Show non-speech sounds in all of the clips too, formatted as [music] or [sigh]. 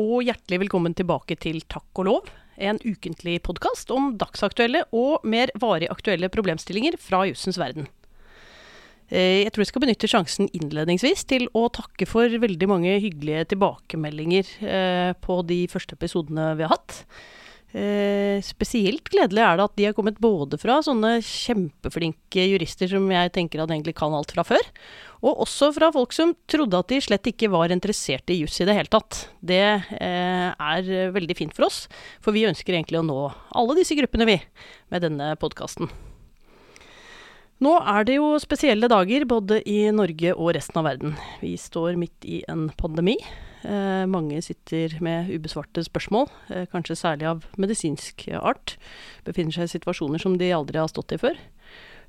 og hjertelig velkommen tilbake til Takk og lov, en ukentlig podkast om dagsaktuelle og mer varig aktuelle problemstillinger fra jussens verden. Eh, jeg tror jeg skal benytte sjansen innledningsvis til å takke for veldig mange hyggelige tilbakemeldinger eh, på de første episodene vi har hatt. Eh, spesielt gledelig er det at de har kommet både fra sånne kjempeflinke jurister som jeg tenker at egentlig kan alt fra før, og også fra folk som trodde at de slett ikke var interessert i juss i det hele tatt. Det eh, er veldig fint for oss, for vi ønsker egentlig å nå alle disse gruppene, vi, med denne podkasten. Nå er det jo spesielle dager både i Norge og resten av verden. Vi står midt i en pandemi. Eh, mange sitter med ubesvarte spørsmål, eh, kanskje særlig av medisinsk art. Befinner seg i situasjoner som de aldri har stått i før.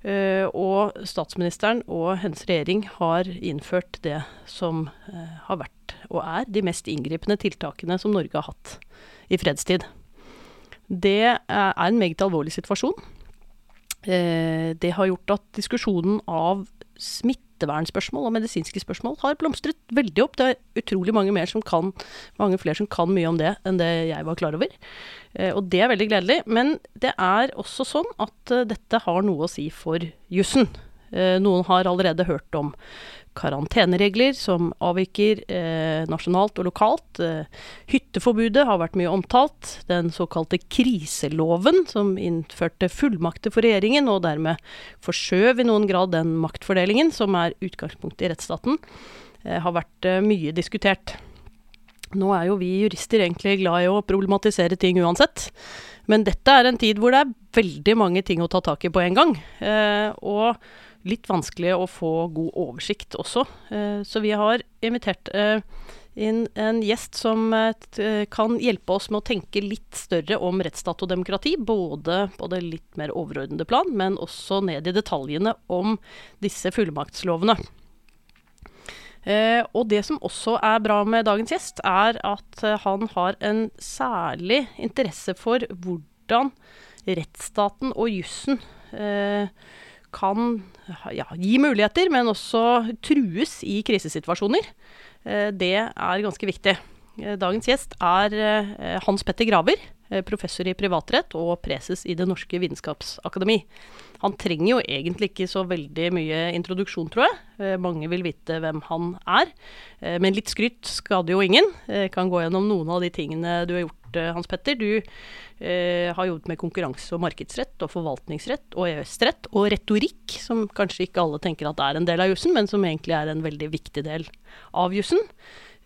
Uh, og statsministeren og hennes regjering har innført det som uh, har vært og er de mest inngripende tiltakene som Norge har hatt i fredstid. Det er en meget alvorlig situasjon. Det har gjort at diskusjonen av smittevernspørsmål og medisinske spørsmål har blomstret veldig opp. Det er utrolig mange, som kan, mange flere som kan mye om det enn det jeg var klar over. Eh, og det er veldig gledelig. Men det er også sånn at eh, dette har noe å si for jussen. Eh, noen har allerede hørt om karanteneregler som avviker eh, nasjonalt og lokalt. Eh, hytteforbudet har vært mye omtalt. Den såkalte kriseloven, som innførte fullmakter for regjeringen, og dermed forskjøv i noen grad den maktfordelingen som er utgangspunktet i rettsstaten, eh, har vært mye diskutert. Nå er jo vi jurister egentlig glad i å problematisere ting uansett. Men dette er en tid hvor det er veldig mange ting å ta tak i på en gang. Eh, og litt vanskelig å få god oversikt også. Eh, så vi har invitert eh, inn en gjest som eh, kan hjelpe oss med å tenke litt større om rettsstat og demokrati. Både på det litt mer overordnede plan, men også ned i detaljene om disse fullmaktslovene. Og det som også er bra med dagens gjest, er at han har en særlig interesse for hvordan rettsstaten og jussen eh, kan ja, gi muligheter, men også trues i krisesituasjoner. Eh, det er ganske viktig. Eh, dagens gjest er eh, Hans Petter Graver, professor i privatrett og preses i Det norske vitenskapsakademi. Han trenger jo egentlig ikke så veldig mye introduksjon, tror jeg. Mange vil vite hvem han er. Men litt skryt skader jo ingen. Jeg kan gå gjennom noen av de tingene du har gjort, eh, Hans Petter. Du eh, har jobbet med konkurranse- og markedsrett og forvaltningsrett og EØS-rett og retorikk, som kanskje ikke alle tenker at er en del av jussen, men som egentlig er en veldig viktig del av jussen.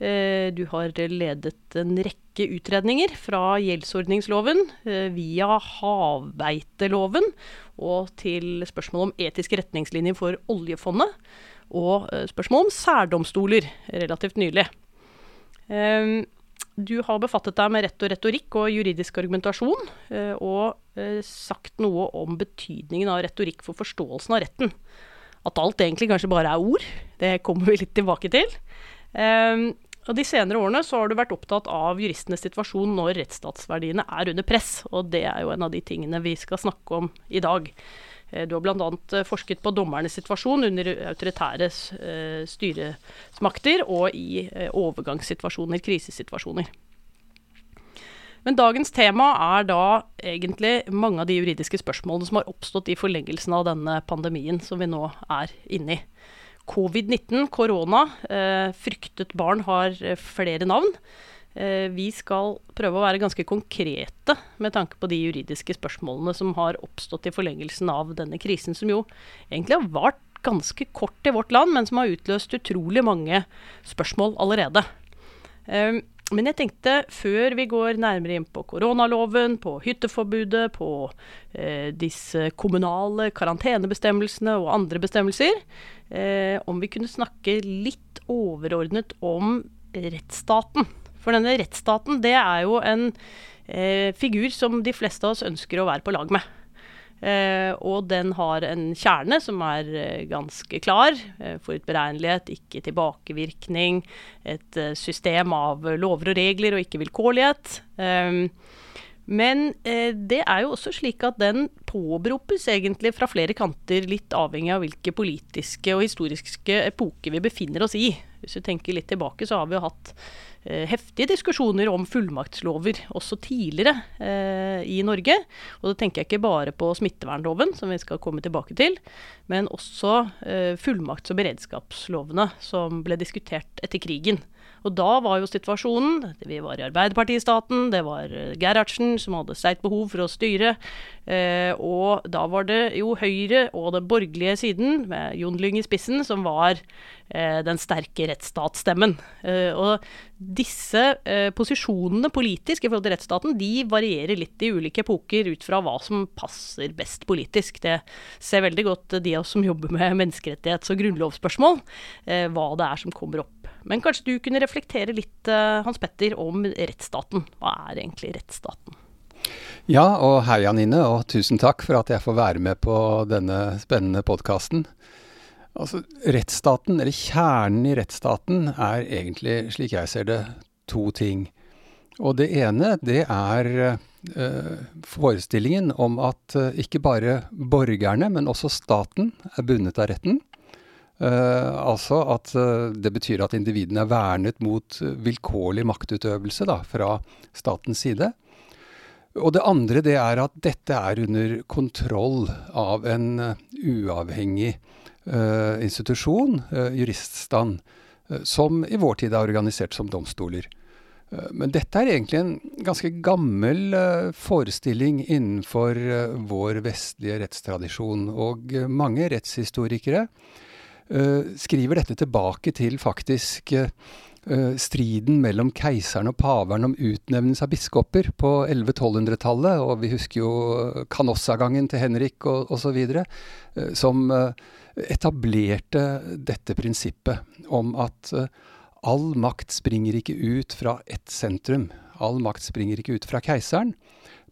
Eh, du har ledet en rekke utredninger fra gjeldsordningsloven eh, via havbeiteloven og til spørsmål om etiske retningslinjer for oljefondet. Og eh, spørsmål om særdomstoler relativt nylig. Du har befattet deg med rett og retorikk og juridisk argumentasjon, og sagt noe om betydningen av retorikk for forståelsen av retten. At alt egentlig kanskje bare er ord. Det kommer vi litt tilbake til. Og De senere årene så har du vært opptatt av juristenes situasjon når rettsstatsverdiene er under press, og det er jo en av de tingene vi skal snakke om i dag. Eh, du har bl.a. Eh, forsket på dommernes situasjon under autoritære eh, styresmakter og i overgangssituasjoner, krisesituasjoner. Men dagens tema er da egentlig mange av de juridiske spørsmålene som har oppstått i forlengelsen av denne pandemien som vi nå er inne i covid-19, korona. Fryktet barn har flere navn. Eh, vi skal prøve å være ganske konkrete med tanke på de juridiske spørsmålene som har oppstått i forlengelsen av denne krisen, som jo egentlig har vart ganske kort i vårt land, men som har utløst utrolig mange spørsmål allerede. Eh, men jeg tenkte, før vi går nærmere inn på koronaloven, på hytteforbudet, på eh, disse kommunale karantenebestemmelsene og andre bestemmelser, eh, om vi kunne snakke litt overordnet om rettsstaten. For denne rettsstaten, det er jo en eh, figur som de fleste av oss ønsker å være på lag med. Eh, og den har en kjerne som er eh, ganske klar. Eh, Forutberegnelighet, ikke tilbakevirkning. Et eh, system av lover og regler og ikke vilkårlighet. Ehm, men eh, det er jo også slik at den påberopes egentlig fra flere kanter, litt avhengig av hvilke politiske og historiske epoker vi befinner oss i. Hvis du tenker litt tilbake, så har vi jo hatt eh, heftige diskusjoner om fullmaktslover også tidligere eh, i Norge. Og da tenker jeg ikke bare på smittevernloven, som vi skal komme tilbake til, men også eh, fullmakts- og beredskapslovene som ble diskutert etter krigen. Og da var jo situasjonen Vi var i Arbeiderpartistaten, det var eh, Gerhardsen som hadde sterkt behov for å styre. Eh, og da var det jo Høyre og den borgerlige siden, med Jon Lyng i spissen, som var eh, den sterke rettsstatsstemmen. Eh, og disse eh, posisjonene politisk i forhold til rettsstaten, de varierer litt i ulike epoker ut fra hva som passer best politisk. Det ser veldig godt de av oss som jobber med menneskerettighets- og grunnlovsspørsmål, eh, hva det er som kommer opp men kanskje du kunne reflektere litt, uh, Hans Petter, om rettsstaten. Hva er egentlig rettsstaten? Ja, og hei Janine, og tusen takk for at jeg får være med på denne spennende podkasten. Altså, rettsstaten, eller kjernen i rettsstaten, er egentlig, slik jeg ser det, to ting. Og det ene, det er øh, forestillingen om at uh, ikke bare borgerne, men også staten er bundet av retten. Uh, altså at uh, det betyr at individene er vernet mot vilkårlig maktutøvelse da, fra statens side. Og det andre det er at dette er under kontroll av en uh, uavhengig institusjon, juriststand, som i vår tid er organisert som domstoler. Men dette er egentlig en ganske gammel forestilling innenfor vår vestlige rettstradisjon. Og mange rettshistorikere uh, skriver dette tilbake til faktisk uh, striden mellom keiseren og paveren om utnevnelse av biskoper på 1100-1200-tallet. Og vi husker jo Canossa-gangen til Henrik og osv. Som etablerte dette prinsippet om at all makt springer ikke ut fra ett sentrum. All makt springer ikke ut fra keiseren,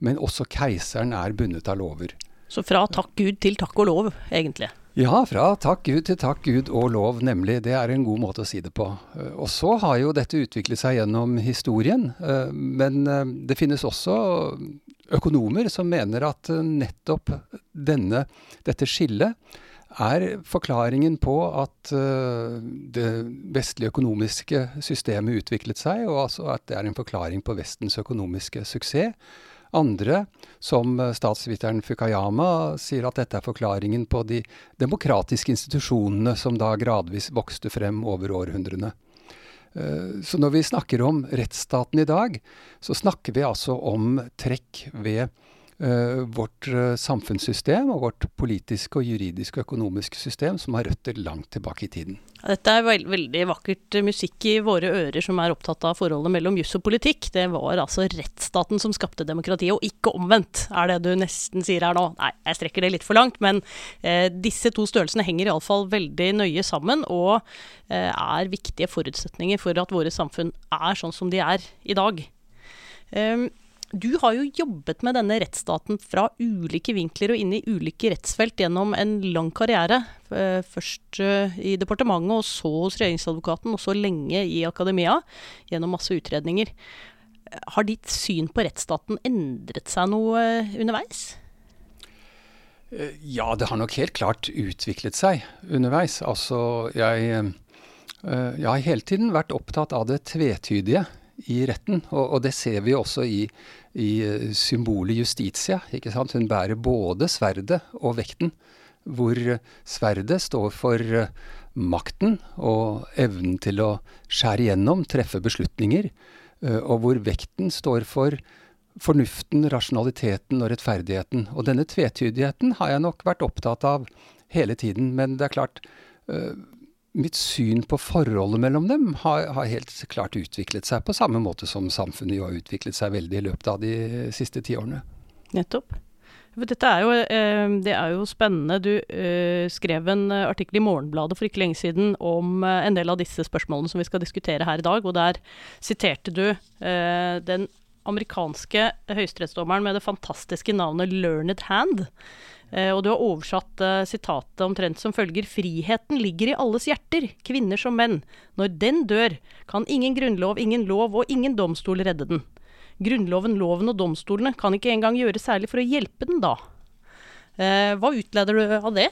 men også keiseren er bundet av lover. Så fra takk Gud til takk og lov, egentlig? Ja, fra takk Gud til takk Gud og lov, nemlig. Det er en god måte å si det på. Eh, og så har jo dette utviklet seg gjennom historien. Eh, men eh, det finnes også økonomer som mener at nettopp denne, dette skillet er forklaringen på at det vestlige økonomiske systemet utviklet seg, og altså at det er en forklaring på Vestens økonomiske suksess. Andre, som eh, statsviteren Fukayama, sier at dette er forklaringen på de demokratiske institusjonene som da gradvis vokste frem over århundrene. Eh, så når vi snakker om rettsstaten i dag, så snakker vi altså om trekk ved vårt uh, samfunnssystem og vårt politiske og juridiske og økonomiske system som har røtter langt tilbake i tiden. Dette er veld veldig vakkert musikk i våre ører som er opptatt av forholdet mellom juss og politikk. Det var altså rettsstaten som skapte demokratiet, og ikke omvendt, er det du nesten sier her nå. Nei, jeg strekker det litt for langt, men eh, disse to størrelsene henger iallfall veldig nøye sammen, og eh, er viktige forutsetninger for at våre samfunn er sånn som de er i dag. Um, du har jo jobbet med denne rettsstaten fra ulike vinkler og inn i ulike rettsfelt gjennom en lang karriere. Eh, først eh, i departementet, og så hos regjeringsadvokaten, og så lenge i akademia. Gjennom masse utredninger. Har ditt syn på rettsstaten endret seg noe eh, underveis? Ja, det har nok helt klart utviklet seg underveis. Altså, jeg, jeg har hele tiden vært opptatt av det tvetydige i retten. Og, og det ser vi også i, i eh, symbolet Justitia. ikke sant? Hun bærer både sverdet og vekten. Hvor sverdet står for eh, makten og evnen til å skjære igjennom, treffe beslutninger. Eh, og hvor vekten står for fornuften, rasjonaliteten og rettferdigheten. Og denne tvetydigheten har jeg nok vært opptatt av hele tiden. Men det er klart, mitt syn på forholdet mellom dem har, har, helt klart utviklet seg, på samme måte som samfunnet jo har utviklet seg veldig i løpet av de siste tiårene. Nettopp. Dette er jo, eh, det er jo spennende. Du eh, skrev en artikkel i Morgenbladet for ikke lenge siden om eh, en del av disse spørsmålene som vi skal diskutere her i dag, og der siterte du den amerikanske høyesterettsdommeren med det fantastiske navnet Learned Hand. Eh, og du har oversatt eh, sitatet omtrent som følger Friheten ligger i alles hjerter, kvinner som menn. Når den dør, kan ingen grunnlov, ingen lov og ingen domstol redde den. Grunnloven, loven og domstolene kan ikke engang gjøre særlig for å hjelpe den da. Eh, hva utleder du av det?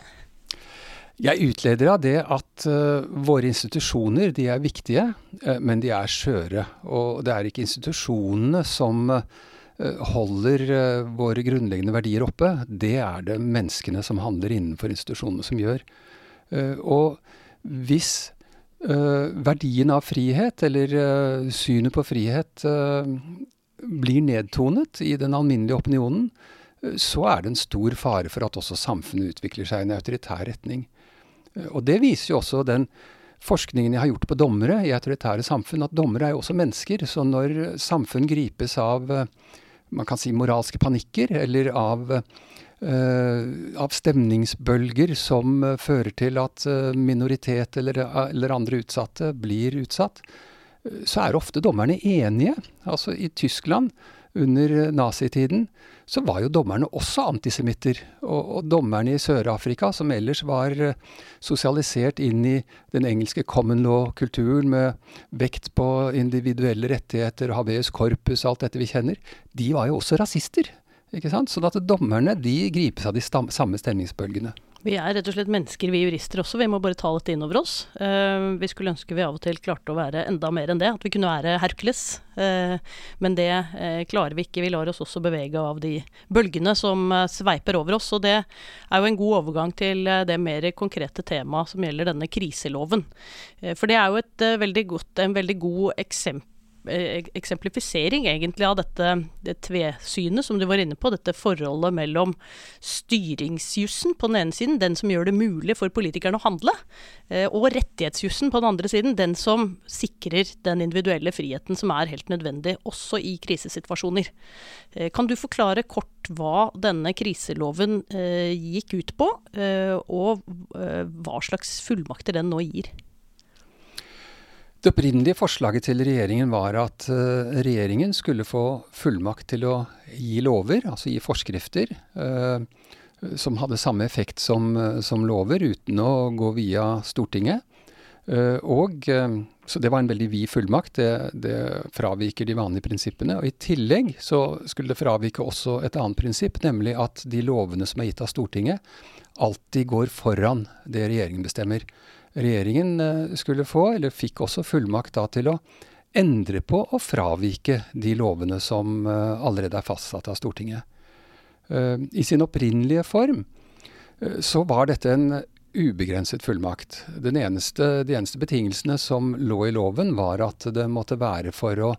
Jeg utleder av det at uh, våre institusjoner de er viktige, uh, men de er skjøre. Og det er ikke institusjonene som uh, holder våre grunnleggende verdier oppe. Det er det menneskene som handler innenfor institusjonene som gjør. og hvis verdien av frihet, eller synet på frihet, blir nedtonet i den alminnelige opinionen, så er det en stor fare for at også samfunnet utvikler seg i en autoritær retning. Og det viser jo også den forskningen jeg har gjort på dommere i autoritære samfunn, at dommere er jo også mennesker. Så når samfunn gripes av eh, man kan si moralske panikker, eller av, uh, av stemningsbølger som uh, fører til at uh, minoritet eller, eller, andre utsatte blir utsatt, så er ofte dommerne enige. Altså i Tyskland under nazitiden så var jo dommerne også antisemitter. Og, og dommerne i Sør-Afrika, som ellers var uh, sosialisert inn i den engelske common law-kulturen med vekt på individuelle rettigheter, habeus corpus, alt dette vi kjenner, de var jo også rasister. Ikke sant? Sånn at dommerne de gripes av de samme stemningsbølgene. Vi er rett og slett mennesker, vi jurister også. Vi må bare ta dette inn over oss. Uh, vi skulle ønske vi av og til klarte å være enda mer enn det. At vi kunne være Hercules. Uh, men det uh, klarer vi ikke. Vi lar oss også bevege av de bølgene som sveiper over oss. Og det er jo en god overgang til det mer konkrete temaet som gjelder denne kriseloven. for det er jo et veldig godt, en veldig god eksempel eksemplifisering egentlig av dette det tvesynet som du var inne på. Dette forholdet mellom styringsjussen på den ene siden, den som gjør det mulig for politikerne å handle, eh, og rettighetsjussen på den andre siden, den som sikrer den individuelle friheten som er helt nødvendig, også i krisesituasjoner. Eh, kan du forklare kort hva denne kriseloven gikk ut på, og hva slags fullmakter den nå gir? Det opprinnelige forslaget til regjeringen var at uh, regjeringen skulle få fullmakt til å gi lover, altså gi forskrifter, uh, som hadde samme effekt som, uh, som, lover, uten å gå via Stortinget. og Så det var en veldig vid fullmakt. Det, det, fraviker de vanlige prinsippene. Og I tillegg så skulle det fravike også et annet prinsipp, nemlig at de lovene som er gitt av Stortinget, alltid går foran det regjeringen bestemmer regjeringen eh, skulle få, eller fikk også fullmakt da til å endre på og fravike de lovene som eh, allerede er fastsatt av Stortinget. Eh, I sin opprinnelige form så var dette en ubegrenset fullmakt. Eneste, de eneste betingelsene som lå i loven, var at det måtte være for å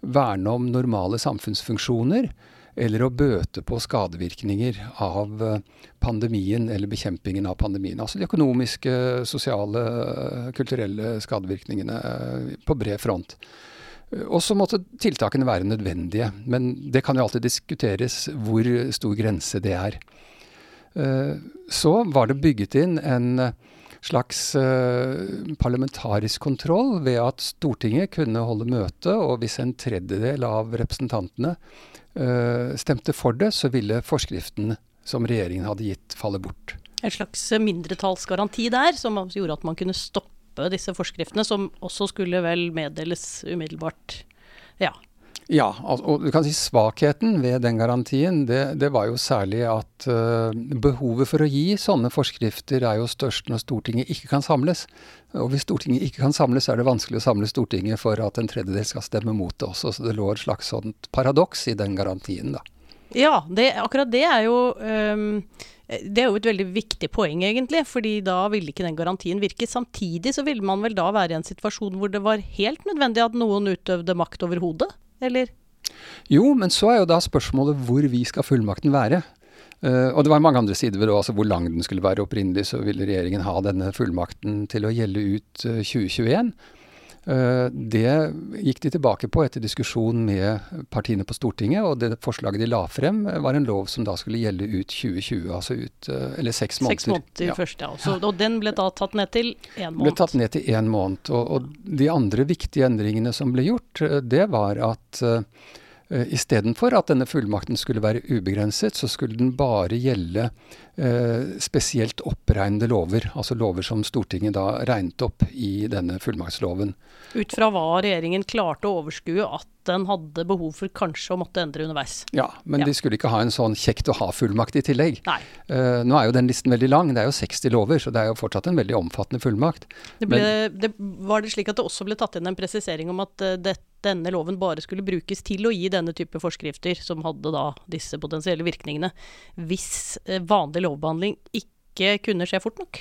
verne om normale samfunnsfunksjoner eller å bøte på skadevirkninger av eh, pandemien eller bekjempingen av pandemien. Altså de økonomiske, sosiale, eh, kulturelle skadevirkningene eh, på bred front. Og så måtte tiltakene være nødvendige, men det kan jo alltid diskuteres hvor stor grense det er. Så var det bygget inn en slags parlamentarisk kontroll ved at Stortinget kunne holde møte, og hvis en tredjedel av representantene uh, stemte for det, så ville forskriften som regjeringen hadde gitt, falle bort. En slags mindretallsgaranti der, som gjorde at man kunne stoppe disse forskriftene, som også skulle vel meddeles umiddelbart. Ja. Ja, og du kan si svakheten ved den garantien, det, det var jo særlig at uh, behovet for å gi sånne forskrifter er jo størst når Stortinget ikke kan samles. Og hvis Stortinget ikke kan samles, er det vanskelig å samle Stortinget for at en tredjedel skal stemme mot det også. Så det lå et slags sånt paradoks i den garantien, da. Ja, det, akkurat det er jo um, Det er jo et veldig viktig poeng, egentlig. fordi da ville ikke den garantien virke. Samtidig så ville man vel da være i en situasjon hvor det var helt nødvendig at noen utøvde makt over hodet, eller? Jo, men så er jo da spørsmålet hvor vi skal fullmakten være. Uh, og det var mange andre sider ved det, altså hvor lang den skulle være. Opprinnelig så ville regjeringen ha denne fullmakten til å gjelde ut uh, 2021. Uh, det gikk de tilbake på etter diskusjon med partiene på Stortinget, og det forslaget de la frem var en lov som da skulle gjelde ut 2020, altså ut Eller seks måneder. Seks måneder ja. først, ja. Så, og den ble da tatt ned til én måned? Ble tatt ned til én måned. Og, og, de andre viktige endringene som ble gjort, det var at Istedenfor at denne fullmakten skulle være ubegrenset, så skulle den bare gjelde uh, spesielt oppregnede lover. Altså lover som Stortinget da regnet opp i denne fullmaktsloven. Ut fra hva regjeringen klarte å overskue at den hadde behov for kanskje å måtte endre underveis. Ja, men ja. de skulle ikke ha en sånn kjekt å ha-fullmakt i tillegg. Nei. Uh, nå er jo den listen veldig lang, det er jo 60 lover, så det er jo fortsatt en veldig omfattende fullmakt. Det ble, men, det, var det slik at det også ble tatt inn en presisering om at uh, det, denne loven bare skulle brukes til å gi denne type forskrifter, som hadde da disse potensielle virkningene, hvis uh, vanlig lovbehandling ikke kunne skje fort nok?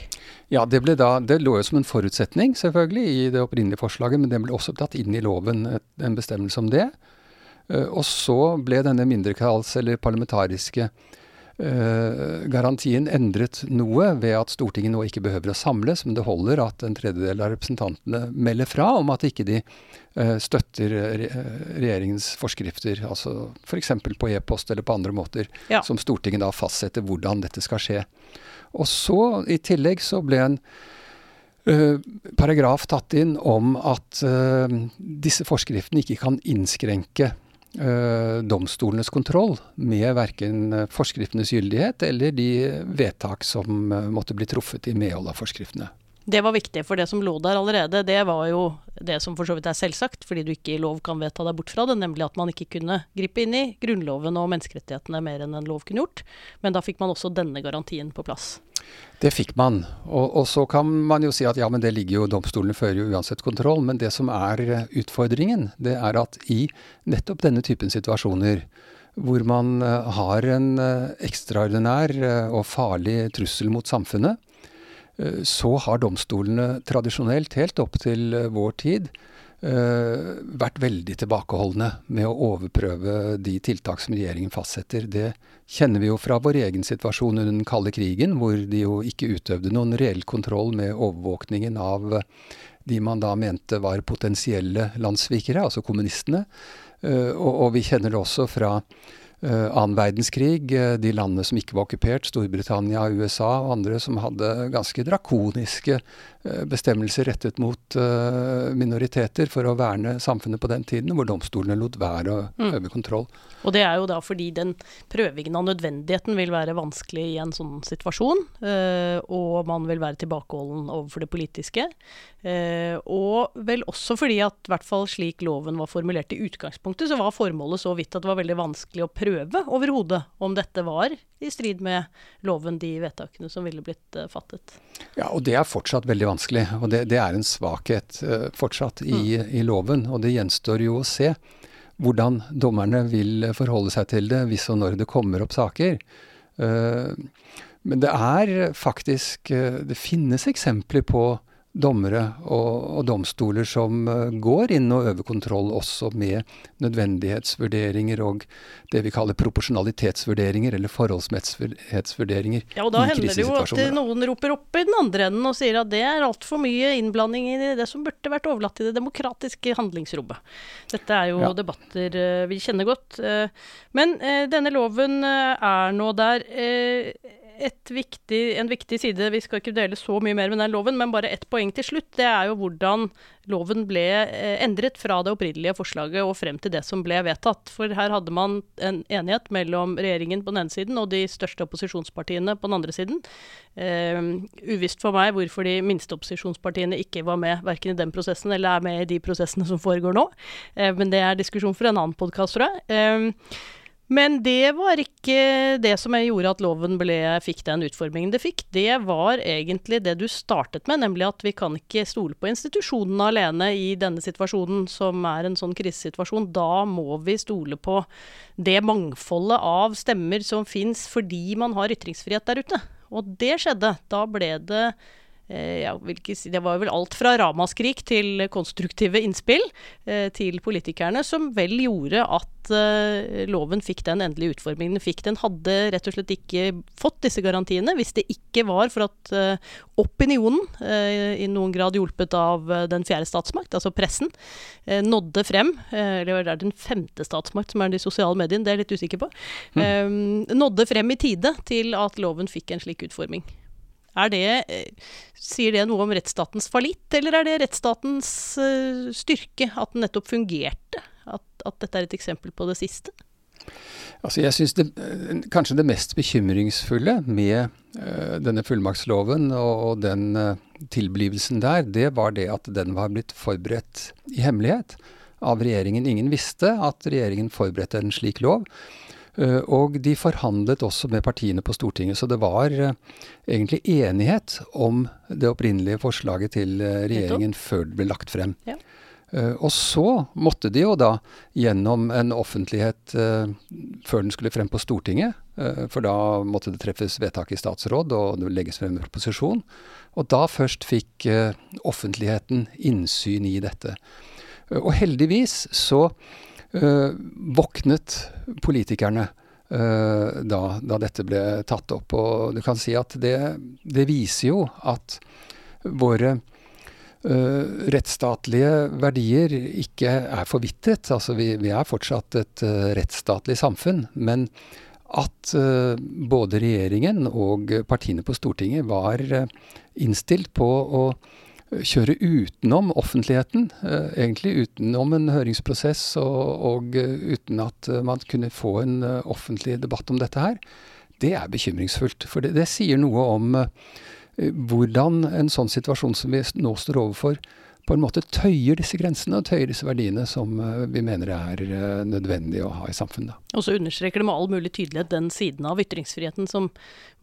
Ja, det, da, det, lå jo som en forutsetning selvfølgelig i det opprinnelige forslaget, men det ble også tatt inn i loven en bestemmelse om det. Uh, og så ble denne mindretalls- eller parlamentariske garantien endret noe ved at Stortinget nå ikke behøver å samles, men det holder at en tredjedel av representantene melder fra om at ikke de uh, støtter regjeringens forskrifter, altså f.eks. på e-post eller på andre måter, ja. som Stortinget da fastsetter hvordan dette skal skje. Og så, i tillegg, så ble en uh, paragraf tatt inn om at disse forskriftene ikke kan innskrenke domstolenes kontroll med verken forskriftenes gyldighet eller de vedtak som øh, måtte bli truffet i medhold av forskriftene. Det var viktig, for det som lå der allerede, det var jo det som for så vidt er selvsagt, fordi du ikke i lov kan vedta deg bort fra det, nemlig at man ikke kunne gripe inn i Grunnloven og menneskerettighetene mer enn en lov kunne gjort. Men da fikk man også denne garantien på plass. Det fikk man. Og, og, så kan man jo si at ja, men det ligger jo Domstolene fører jo uansett kontroll. Men det som er utfordringen, det er at i nettopp denne typen situasjoner, hvor man uh, har en uh, ekstraordinær og farlig trussel mot samfunnet, så har domstolene tradisjonelt, helt opp til vår tid, Uh, vært veldig tilbakeholdne med å overprøve de tiltak som regjeringen fastsetter. Det kjenner vi jo fra vår egen situasjon under den kalde krigen, hvor de jo ikke utøvde noen reell kontroll med overvåkningen av de man da mente var potensielle landssvikere, altså kommunistene. Og, og, vi kjenner det også fra annen verdenskrig, uh, de landene som ikke var okkupert, Storbritannia, USA og andre, som hadde ganske drakoniske bestemmelser rettet mot minoriteter for å verne samfunnet på den tiden, hvor domstolene lot være å mm. øve kontroll. Og det er jo da fordi den prøvingen av nødvendigheten vil være vanskelig i en sånn situasjon, og man vil være tilbakeholden overfor det politiske. og vel også fordi at i hvert fall slik loven var formulert i utgangspunktet, så var formålet så vidt at det var veldig vanskelig å prøve prøve overhodet om dette var i strid med loven, de vedtakene som ville blitt uh, fattet. Ja, og det er fortsatt veldig vanskelig. Og det, det er en svakhet uh, fortsatt i, mm. i, loven. Og det gjenstår jo å se hvordan dommerne vil forholde seg til det hvis og når det kommer opp saker. Uh, men det er faktisk Det finnes eksempler på dommere og, og, domstoler som uh, går inn og øver kontroll også med nødvendighetsvurderinger og det vi kaller proporsjonalitetsvurderinger eller forholdsmessighetsvurderinger. Ja, og da hender det jo at noen roper opp i den andre enden og sier at det er altfor mye innblanding i det som burde vært overlatt til det demokratiske handlingsrommet. Dette er jo ja. debatter uh, vi kjenner godt. Uh, men denne loven er nå der viktig, en viktig side, vi skal ikke dele så mye mer med den loven, men bare ett poeng til slutt. Det er jo hvordan loven ble eh, endret fra det opprinnelige forslaget og frem til det som ble vedtatt. For her hadde man en enighet mellom regjeringen på den ene siden og de største opposisjonspartiene på den andre siden. Uh, uvisst for meg hvorfor de minste opposisjonspartiene ikke var med verken i den prosessen eller er med i de prosessene som foregår nå. Uh, men det er diskusjon for en annen podkast, tror jeg. Eh, men det var ikke det som gjorde at loven ble, fikk den utformingen det fikk. Det var egentlig det du startet med, nemlig at vi kan ikke stole på institusjonene alene i denne situasjonen, som er en sånn krisesituasjon. Da må vi stole på det mangfoldet av stemmer som fins fordi man har ytringsfrihet der ute. Og det skjedde. Da ble det ja, si, det var vel alt fra ramaskrik til konstruktive innspill eh, til politikerne, som vel gjorde at eh, loven fikk den endelige utformingen den fikk. Den hadde rett og slett ikke fått disse garantiene hvis det ikke var for at eh, opinionen, eh, i noen grad hjulpet av eh, den fjerde statsmakt, altså pressen, nådde frem. eller det er den femte statsmakt, som er de sosiale mediene, det er jeg litt usikker på. Mm. nådde frem i tide til at loven fikk en slik utforming. Er det, eh, sier det noe om rettsstatens fallitt, eller er det rettsstatens uh, styrke at den nettopp fungerte? at, at dette er et eksempel på det siste? Altså jeg synes det, Kanskje det mest bekymringsfulle med uh, denne fullmaktsloven og, og den uh, tilblivelsen der, det var det at den var blitt forberedt i hemmelighet av regjeringen. Ingen visste at regjeringen forberedte en slik lov. Uh, og de forhandlet også med partiene på Stortinget, så det var egentlig enighet om det opprinnelige forslaget til regjeringen før det ble lagt frem. Ja. Og så måtte de jo da gjennom en offentlighet før den skulle frem på Stortinget. For da måtte det treffes vedtak i statsråd, og det legges frem en proposisjon. Og da først fikk offentligheten innsyn i dette. og heldigvis så våknet politikerne. Da, da, dette ble tatt opp. Og du kan si at det, det viser jo at våre uh, rettsstatlige verdier ikke er forvitret. Altså vi, vi er fortsatt et uh, rettsstatlig samfunn. Men at uh, både regjeringen og partiene på Stortinget var innstilt på å kjøre utenom offentligheten, egentlig utenom en høringsprosess og, og uten at man kunne få en offentlig debatt om dette her, det er bekymringsfullt. For det, det sier noe om Eh, hvordan en sånn situasjon som vi nå står overfor, på en måte tøyer disse grensene og tøyer disse verdiene som eh, vi mener er eh, nødvendig å ha i samfunnet. Og så understreker det med all mulig tydelighet den siden av ytringsfriheten som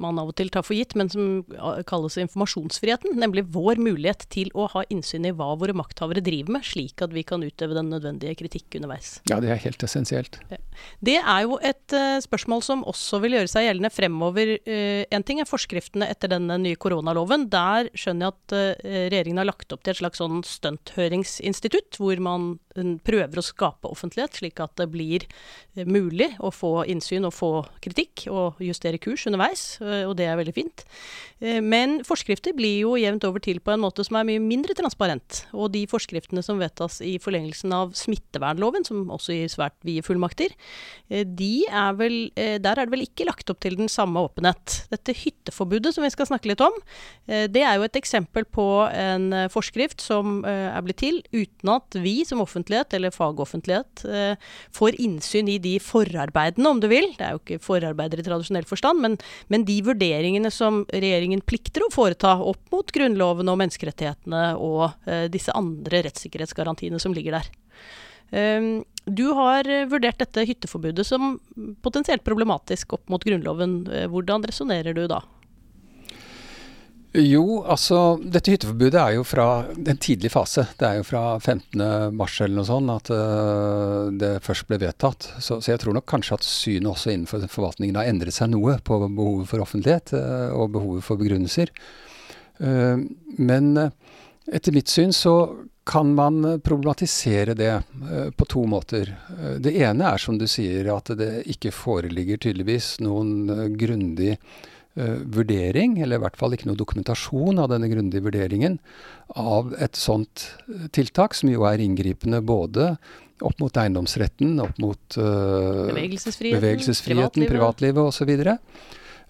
man av og til tar for gitt, men som kalles informasjonsfriheten. Nemlig vår mulighet til å ha innsyn i hva våre makthavere driver med, slik at vi kan utøve den nødvendige kritikk underveis. Ja, det er helt essensielt. Det er jo et uh, spørsmål som også vil gjøre seg gjeldende fremover. En ting er forskriftene etter denne nye koronaloven. Der skjønner jeg at regjeringen har lagt opp til et slags sånn stunthøringsinstitutt, hvor man prøver å skape offentlighet, slik at det blir mulig å få innsyn og få kritikk, og justere kurs underveis, og det er veldig fint. Men forskrifter blir jo jevnt over til på en måte som er mye mindre transparent. Og de forskriftene som vedtas i forlengelsen av smittevernloven, som også gir svært vide fullmakter, de er vel, der er det vel ikke lagt opp til den samme åpenhet. Dette hytteforbudet som vi skal snakke litt om, det er jo et eksempel på en forskrift som er blitt til uten at vi som offentlighet, eller fagoffentlighet, får innsyn i de forarbeidene, om du vil. Det er jo ikke forarbeider i tradisjonell forstand, men, men de vurderingene som regjeringen plikter å foreta opp mot Grunnloven og menneskerettighetene og uh, disse andre rettssikkerhetsgarantiene som ligger der. Um, du har vurdert dette hytteforbudet som potensielt problematisk opp mot Grunnloven. Eh, hvordan resonnerer du da? Jo, altså dette hytteforbudet er jo fra en tidlig fase. Det er jo fra 15.3 eller noe sånt at uh, det først ble vedtatt. Så, så, jeg tror nok kanskje at synet også innenfor forvaltningen har endret seg noe på behovet for offentlighet uh, og behovet for begrunnelser. Uh, men etter mitt syn så kan man problematisere det på to måter. det ene er som du sier at det ikke foreligger tydeligvis noen grundig vurdering, eller i hvert fall ikke noe dokumentasjon av denne grundige vurderingen, av et sånt eh, tiltak, som jo er inngripende både opp mot eiendomsretten, opp mot uh, bevegelsesfriheten, bevegelsesfriheten, privatlivet, osv.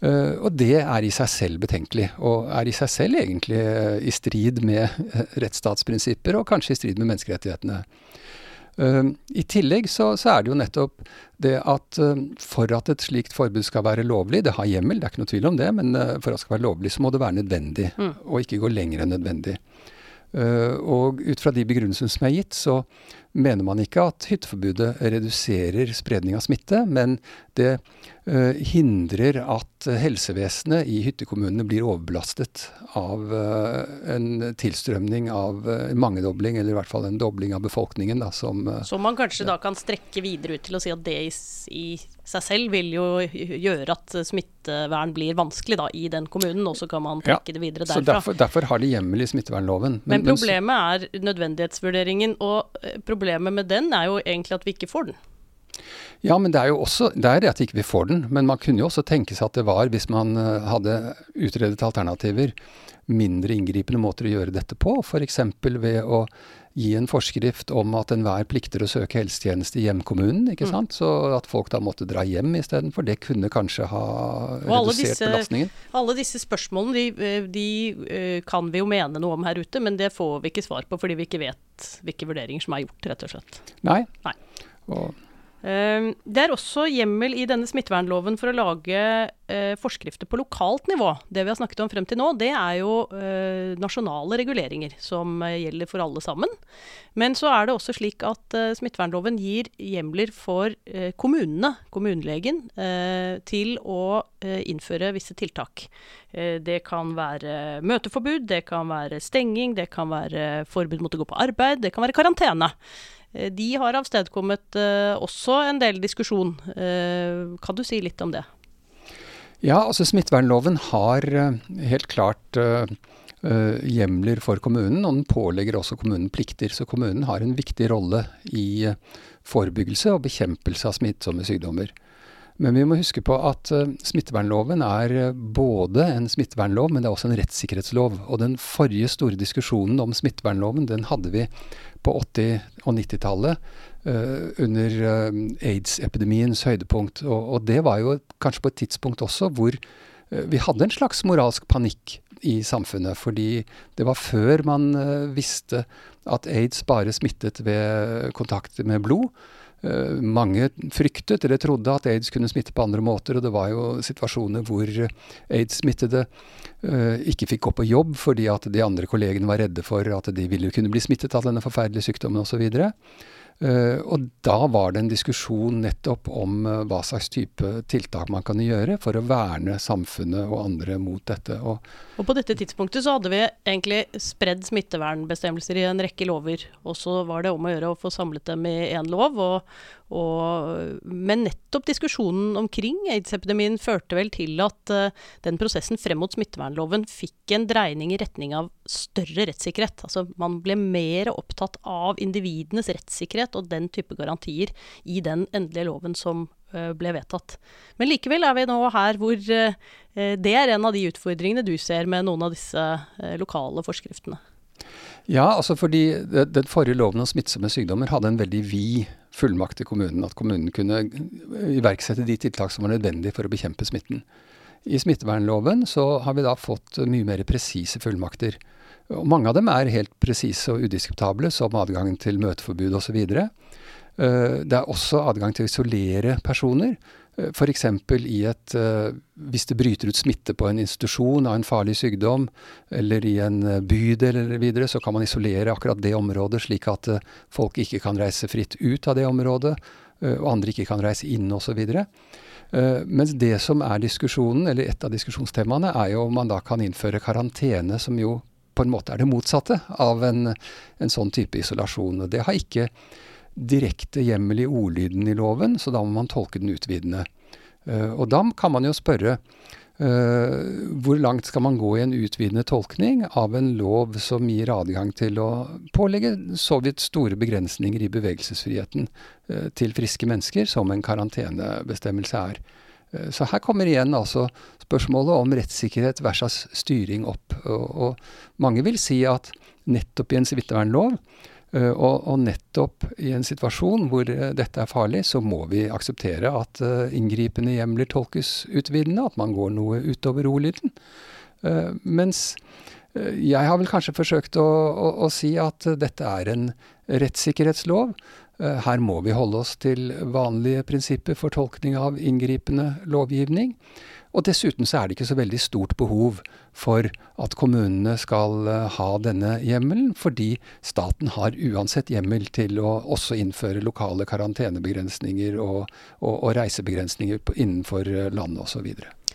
Uh, og det er i seg selv betenkelig, og er i seg selv egentlig uh, i strid med rettsstatsprinsipper, og kanskje i strid med menneskerettighetene. Ehm, I tillegg så, så, er det jo nettopp det at ehm, for at et slikt forbud skal være lovlig, det har hjemmel, det er ikke noe tvil om det, men eh, for at det skal være lovlig, så må det være nødvendig, mm. og ikke gå lenger enn nødvendig. Uh, og ut fra de begrunnelsene som er gitt, så mener man ikke at hytteforbudet reduserer spredning av smitte, men det uh, hindrer at helsevesenet i hyttekommunene blir overbelastet av uh, en tilstrømning av en mangedobling, eller i hvert fall en dobling av befolkningen. Da, som, som man kanskje da kan strekke videre ut til å si at det i, i seg selv vil jo gjøre at smittevern blir vanskelig da, i den kommunen, og så kan man trekke ja, det videre derfra. Så derfor, derfor, har de hjemmel i smittevernloven. Men, men problemet er nødvendighetsvurderingen, og problemet med den er jo egentlig at vi ikke får den. Ja, men det er jo også det er at ikke får den. Men man kunne jo også tenke seg at det var, hvis man eh, hadde utredet alternativer, mindre inngripende måter å gjøre dette på. F.eks. ved å gi en forskrift om at enhver plikter å søke helsetjeneste i hjemkommunen. ikke mm. sant? Så at folk da måtte dra hjem istedenfor. Det kunne kanskje ha redusert disse, belastningen. Alle disse spørsmålene de, eh, de, eh, kan vi jo mene noe om her ute, men det får vi ikke svar på fordi vi ikke vet hvilke vurderinger som er gjort, rett og slett. Nei. Nei. Og det er også hjemmel i denne smittevernloven for å lage eh, forskrifter på lokalt nivå. Det vi har snakket om frem til nå, det er jo eh, nasjonale reguleringer som eh, gjelder for alle sammen. Men så er det også slik at smittevernloven gir hjemler for kommunene, kommunelegen, til å innføre visse tiltak. Det kan være møteforbud, det kan være stenging, det kan være forbud mot å gå på arbeid, det kan være karantene. Eh, de har avstedkommet uh, også en del diskusjon. Uh, kan du si litt om det? Ja, altså smittevernloven har helt klart hjemler for kommunen, og den pålegger også kommunen plikter. Så kommunen har en viktig rolle i forebyggelse og bekjempelse av smittsomme sykdommer. Men vi må huske på at smittevernloven er både en smittevernlov, men det er også en rettssikkerhetslov. Og den forrige store diskusjonen om smittevernloven, den hadde vi på 80- og 90-tallet. Uh, eh, under aids-epidemiens høydepunkt. Og, og, det var jo kanskje på et tidspunkt også hvor vi hadde en slags moralsk panikk i samfunnet. Fordi det var før man visste at aids bare smittet ved kontakt med blod. Eh, mange fryktet eller trodde at aids kunne smitte på andre måter, og det var jo situasjoner hvor aids-smittede uh, ikke fikk gå på jobb fordi at de andre kollegene var redde for at de ville kunne bli smittet av denne forferdelige sykdommen osv. Uh, og da var det en diskusjon nettopp om uh, hva slags type tiltak man kan gjøre for å verne samfunnet og andre mot dette. Og, og på dette tidspunktet så hadde vi egentlig spredd smittevernbestemmelser i en rekke lover. Og så var det om å gjøre å få samlet dem i én lov. Og, og, men nettopp diskusjonen omkring aids-epidemien førte vel til at uh, den prosessen frem mot smittevernloven fikk en dreining i retning av større rettssikkerhet. Altså man ble mer opptatt av individenes rettssikkerhet og den type garantier i den endelige loven som uh, ble vedtatt. Men likevel er vi nå her hvor uh, det er en av de utfordringene du ser med noen av disse lokale forskriftene. Ja, altså fordi den forrige loven om smittsomme sykdommer hadde en veldig vid fullmakt til kommunen. At kommunen kunne iverksette de tiltak som var nødvendige for å bekjempe smitten. I smittevernloven så har vi da fått mye mer presise fullmakter. Og mange av dem er helt presise og udiskutable, som adgangen til møteforbud osv. Eh, det er også adgang til å isolere personer. Eh, F.eks. i et eh, Hvis det bryter ut smitte på en institusjon av en farlig sykdom, eller i en eh, bydel eller videre, så kan man isolere akkurat det området, slik at folk ikke kan reise fritt ut av det området, og andre ikke kan reise inn osv. Mens det som er diskusjonen, eller et av diskusjonstemaene, er jo om man da kan innføre karantene, som jo på en måte er det motsatte av en, en sånn type isolasjon. Og det har ikke direkte hjemmel i ordlyden i loven, så da må man tolke den utvidende. Uh, og da kan man jo spørre uh, hvor langt skal man gå i en utvidende tolkning av en lov som gir adgang til å pålegge så vidt store begrensninger i bevegelsesfriheten uh, til friske mennesker, som en karantenebestemmelse er. Så her kommer igjen altså spørsmålet om rettssikkerhet versus styring opp. Og, og mange vil si at nettopp i en smittevernlov Eh, og, og, nettopp i en situasjon hvor eh, dette er farlig, så må vi akseptere at uh, inngripende hjemler tolkes utvidende, at man går noe utover ordlyden. Mens jeg har vel kanskje forsøkt å, å, å si at dette er en rettssikkerhetslov. Her må vi holde oss til vanlige prinsipper for tolkning av inngripende lovgivning. Og dessuten så er det ikke så veldig stort behov for at kommunene skal uh, ha denne hjemmelen, fordi staten har uansett hjemmel til å også innføre lokale karantenebegrensninger og, og, og reisebegrensninger innenfor uh, landet osv.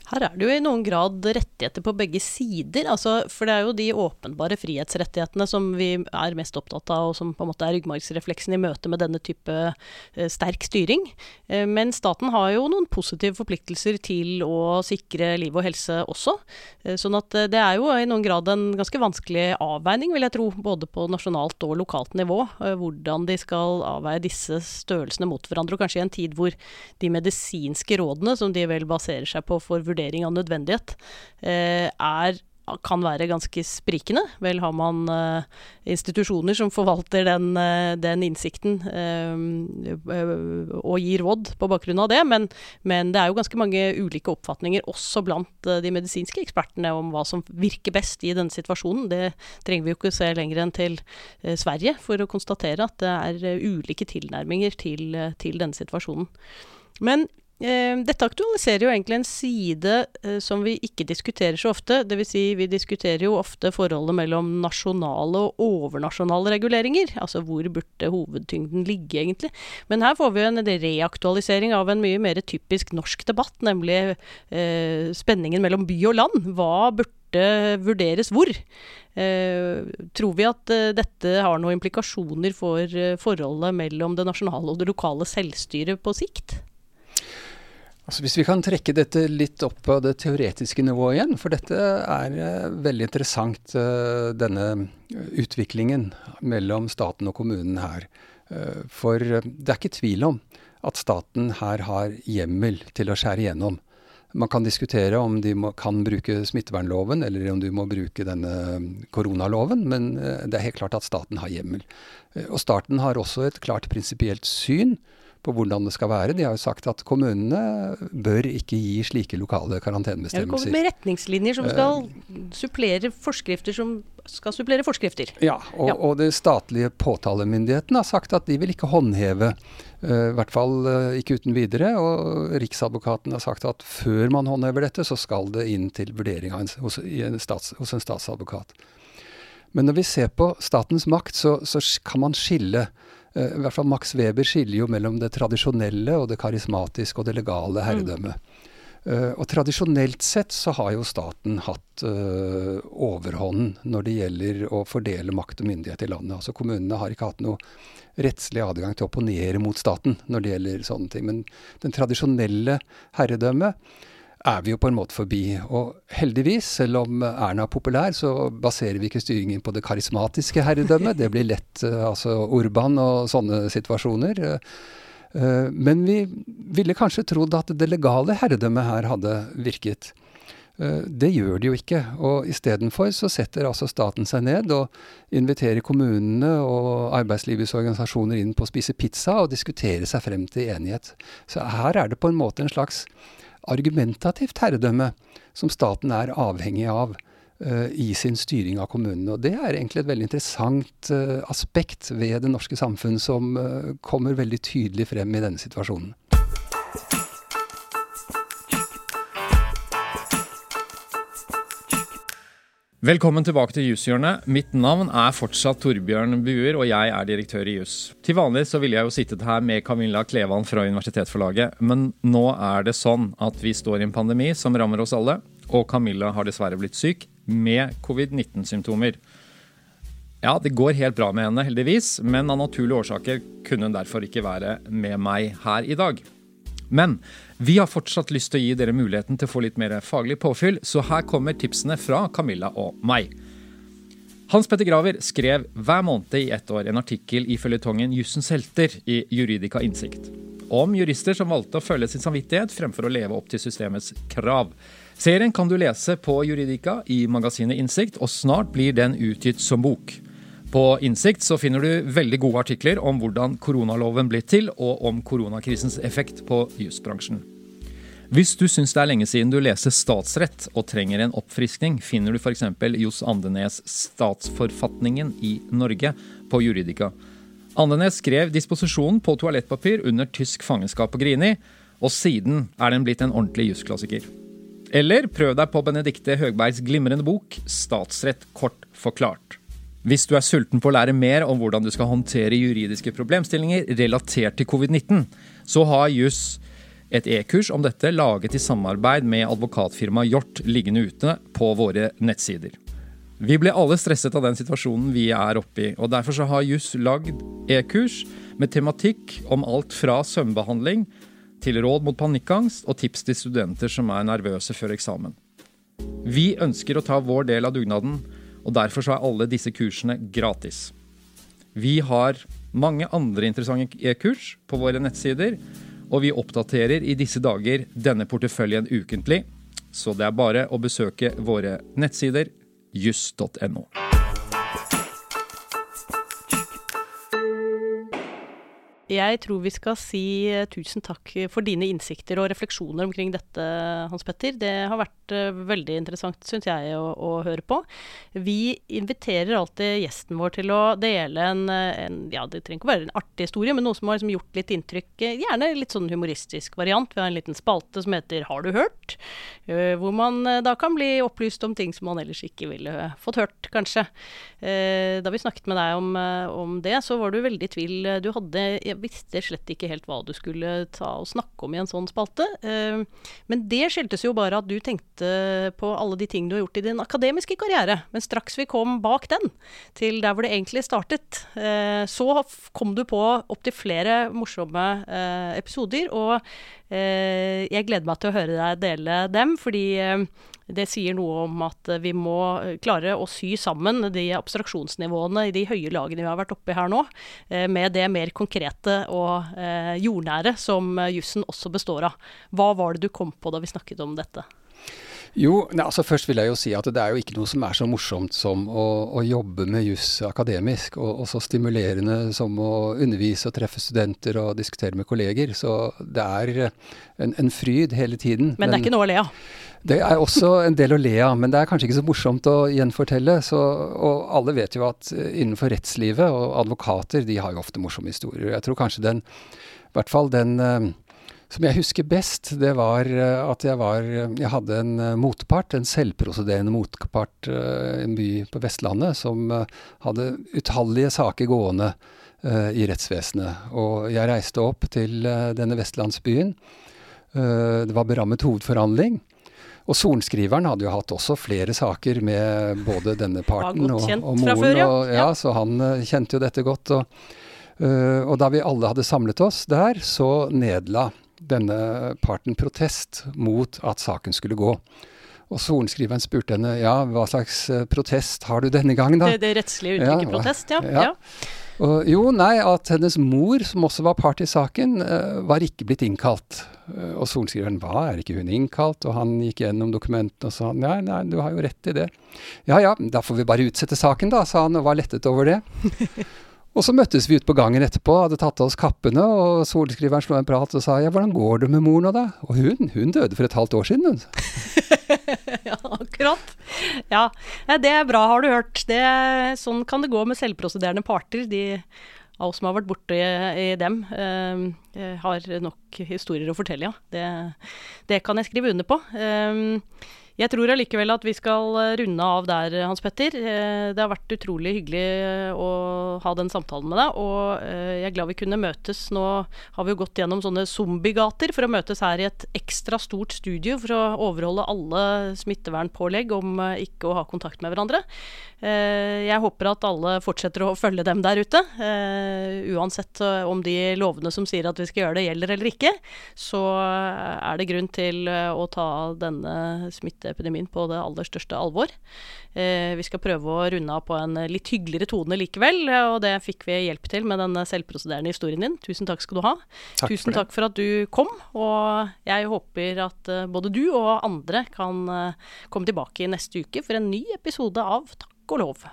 Her er det jo i noen grad rettigheter på begge sider. Altså, for det er jo de åpenbare frihetsrettighetene som vi er mest opptatt av, og som på en måte er ryggmargsrefleksen i møte med denne type eh, sterk styring. Eh, men staten har jo noen positive forpliktelser til å sikre liv og helse også. Eh, sånn at eh, det er jo i noen grad en ganske vanskelig avveining, vil jeg tro, både på nasjonalt og lokalt nivå. Eh, hvordan de skal avveie disse størrelsene mot hverandre, og kanskje i en tid hvor de medisinske rådene, som de vel baserer seg på for vurdering vurdering av nødvendighet eh, er kan være ganske sprikende. Vel har man uh, institusjoner som forvalter den, uh, den innsikten uh, og gir råd på bakgrunn av det, men, men, det er jo ganske mange ulike oppfatninger også blant de medisinske ekspertene om hva som virker best i denne situasjonen. Det trenger vi jo ikke se lenger enn til Sverige for å konstatere at det er ulike tilnærminger til, til denne situasjonen. Men dette aktualiserer jo egentlig en side eh, som vi ikke diskuterer så ofte. Dvs. Si vi diskuterer jo ofte forholdet mellom nasjonale og overnasjonale reguleringer. Altså hvor burde hovedtyngden ligge, egentlig. Men her får vi en reaktualisering av en mye mer typisk norsk debatt, nemlig eh, spenningen mellom by og land. Hva burde vurderes hvor? Eh, tror vi at eh, dette har noen implikasjoner for eh, forholdet mellom det nasjonale og det lokale selvstyret på sikt? Altså Hvis vi kan trekke dette litt opp på det teoretiske nivået igjen, for dette er uh, veldig interessant, uh, denne utviklingen mellom staten og kommunen her. For det er ikke tvil om at staten her har hjemmel til å skjære igjennom. Man kan diskutere om de må, kan bruke smittevernloven, eller om du må bruke denne koronaloven, men det er helt klart at staten har hjemmel. Og staten har også et klart prinsipielt syn på hvordan det skal være. De har jo sagt at kommunene bør ikke gi slike lokale karantenebestemmelser. Ja, med retningslinjer som skal uh, supplere forskrifter som skal supplere forskrifter. Ja, og, ja. og det statlige påtalemyndigheten har sagt at de vil ikke håndheve. Uh, I hvert fall uh, ikke uten videre. Og Riksadvokaten har sagt at før man håndhever dette, så skal det inn til vurdering hos, en stats, hos, en statsadvokat. Men når vi ser på statens makt, så, så kan man skille Eh, i hvert fall Max Weber skiller jo mellom det tradisjonelle og det karismatiske og det legale herredømmet. Mm. Uh, og Tradisjonelt sett så har jo staten hatt uh, overhånden når det gjelder å fordele makt og myndighet i landet. Altså Kommunene har ikke hatt noe rettslig adgang til å opponere mot staten når det gjelder sånne ting. Men den tradisjonelle herredømmet er vi jo på en måte forbi. Og heldigvis, selv om Erna er populær, så baserer vi ikke styringen på det karismatiske herredømmet. Det blir lett eh, altså Urban og sånne situasjoner. Eh, men vi ville kanskje trodd at det legale herredømmet her hadde virket. Eh, det gjør det jo ikke. Og istedenfor så setter altså staten seg ned og inviterer kommunene og arbeidslivets organisasjoner inn på å spise pizza og diskutere seg frem til enighet. Så her er det på en måte en slags argumentativt herredømme som staten er avhengig av uh, i sin styring av kommunene. Og Det er egentlig et veldig interessant uh, aspekt ved det norske samfunn som uh, kommer veldig tydelig frem i denne situasjonen. Velkommen tilbake til Jusshjørnet. Mitt navn er fortsatt Torbjørn Buer, og jeg er direktør i Juss. Til vanlig så ville jeg jo sittet her med Camilla Klevan fra Universitetsforlaget, men nå er det sånn at vi står i en pandemi som rammer oss alle, og Camilla har dessverre blitt syk med covid-19-symptomer. Ja, det går helt bra med henne, heldigvis, men av naturlige årsaker kunne hun derfor ikke være med meg her i dag. Men vi har fortsatt lyst til å gi dere muligheten til å få litt mer faglig påfyll, så her kommer tipsene fra Camilla og meg. Hans Petter Graver skrev hver måned i ett år en artikkel i føljetongen Jussens helter i Juridika Innsikt. Om jurister som valgte å følge sin samvittighet fremfor å leve opp til systemets krav. Serien kan du lese på Juridika i magasinet Innsikt, og snart blir den utgitt som bok. På Innsikt så finner du veldig gode artikler om hvordan koronaloven ble til, og om koronakrisens effekt på jusbransjen. Hvis du syns det er lenge siden du leser statsrett og trenger en oppfriskning, finner du f.eks. Johs Andenes 'Statsforfatningen i Norge' på Juridika. Andenes skrev disposisjonen på toalettpapir under tysk fangenskap på Grini, og siden er den blitt en ordentlig jusklassiker. Eller prøv deg på Benedicte Høgbergs glimrende bok 'Statsrett kort forklart'. Hvis du er sulten på å lære mer om hvordan du skal håndtere juridiske problemstillinger relatert til covid-19, så har juss Et e-kurs om dette laget i samarbeid med advokatfirmaet Hjort liggende ute på våre nettsider. Vi ble alle stresset av den situasjonen vi er oppe i, og derfor så har Juss lagd e-kurs med tematikk om alt fra søvnbehandling til råd mot panikkangst og tips til studenter som er nervøse før eksamen. Vi ønsker å ta vår del av dugnaden, og derfor så er alle disse kursene gratis. Vi har mange andre interessante e-kurs på våre nettsider, og vi oppdaterer i disse dager denne porteføljen ukentlig. Så det er bare å besøke våre nettsider juss.no. Jeg tror vi skal si eh, tusen takk for dine innsikter og refleksjoner omkring dette, Hans Petter. Det har vært uh, veldig interessant, syns jeg, å, å, høre på. Vi inviterer alltid gjesten vår til å dele en, en, ja, det trenger ikke å være en artig historie, men noe som har liksom gjort litt inntrykk. Gjerne litt sånn humoristisk variant. Vi har en liten spalte som heter Har du hørt? Hvor man da kan bli opplyst om ting som man ellers ikke ville fått hørt, kanskje. da vi snakket med deg om, om, det, så var du veldig i tvil. Du hadde visste slett ikke helt hva du skulle ta og snakke om i en sånn spalte. Eh, men det skyldtes jo bare at du tenkte på alle de ting du har gjort i din akademiske karriere. Men straks vi kom bak den, til der hvor det egentlig startet, eh, så kom du på opptil flere morsomme eh, episoder. Og jeg gleder meg til å høre deg dele dem, fordi det sier noe om at vi må eh, klare å sy sammen de abstraksjonsnivåene i de høye lagene vi har vært oppe i her nå, eh, med det mer konkrete og eh, jordnære som jussen også består av. Hva var det du kom på da vi snakket om dette? Jo, nei, altså Først vil jeg jo si at det er jo ikke noe som er så morsomt som å, å jobbe med juss akademisk, og, og, så stimulerende som å undervise og treffe studenter og diskutere med kolleger. Så det er en, en fryd hele tiden. Men det er ikke noe å le av? Det er også en del å le av, men det er kanskje ikke så morsomt å gjenfortelle. Så, og alle vet jo at eh, innenfor rettslivet, og advokater, de har jo ofte morsomme historier. Jeg tror kanskje den, i hvert fall den eh, som jeg husker best, det var eh, at jeg var Jeg hadde en motpart, en selvprosederende motpart i en by på Vestlandet, som hadde utallige saker gående i rettsvesenet. Og jeg reiste opp til denne vestlandsbyen. det var berammet hovedforhandling. Og sorenskriveren hadde jo hatt også flere saker med både denne parten og, og moren. Før, ja. Og, ja, så han kjente jo dette godt. Og, og, da vi alle hadde samlet oss der, så nedla denne parten protest mot at saken skulle gå. Og sorenskriveren spurte henne ja, hva slags uh, protest har du denne gangen, da? Det, det rettslige uttrykket ja, protest, ja. ja. Og, jo, nei, at hennes mor, som også var part i saken, uh, var ikke blitt innkalt. Uh, og sorenskriveren hva, er ikke hun innkalt? Og han gikk gjennom dokumentene og sa nei, nei, du har jo rett i det. Ja ja, da får vi bare utsette saken da, sa han og var lettet over det. [laughs] Og så møttes vi ute på gangen etterpå, hadde tatt av oss kappene, og sorenskriveren slo en prat og sa ja, hvordan går det med mor nå da? Og hun, hun døde for et halvt år siden, hun. [laughs] ja, akkurat. Ja, det er bra, har du hørt. Det, sånn kan det gå med selvprosederende parter. De av oss som har vært borte i, i dem, eh, har nok historier å fortelle, ja. Det, det, kan jeg skrive under på. Eh, jeg tror allikevel at vi skal eh, runde av der, Hans Petter. Eh, det har vært utrolig hyggelig eh, å ha den samtalen med deg, og jeg er glad vi kunne møtes. Nå har vi jo gått gjennom sånne zombiegater for å møtes her i et ekstra stort studio for å overholde alle smittevernpålegg om ikke å ha kontakt med hverandre. Jeg håper at alle fortsetter å følge dem der ute. Uansett om de lovene som sier at vi skal gjøre det, gjelder eller ikke, så er det grunn til å ta denne smitte epidemien på det aller største alvor. Eh, vi skal prøve å runde av på en litt hyggeligere tone likevel, og det fikk vi hjelp til med den selvprosederende historien din. Tusen takk skal du ha. Takk Tusen takk for at du kom, og jeg håper at uh, både du og andre kan uh, komme tilbake neste uke for en ny episode av Takk og lov.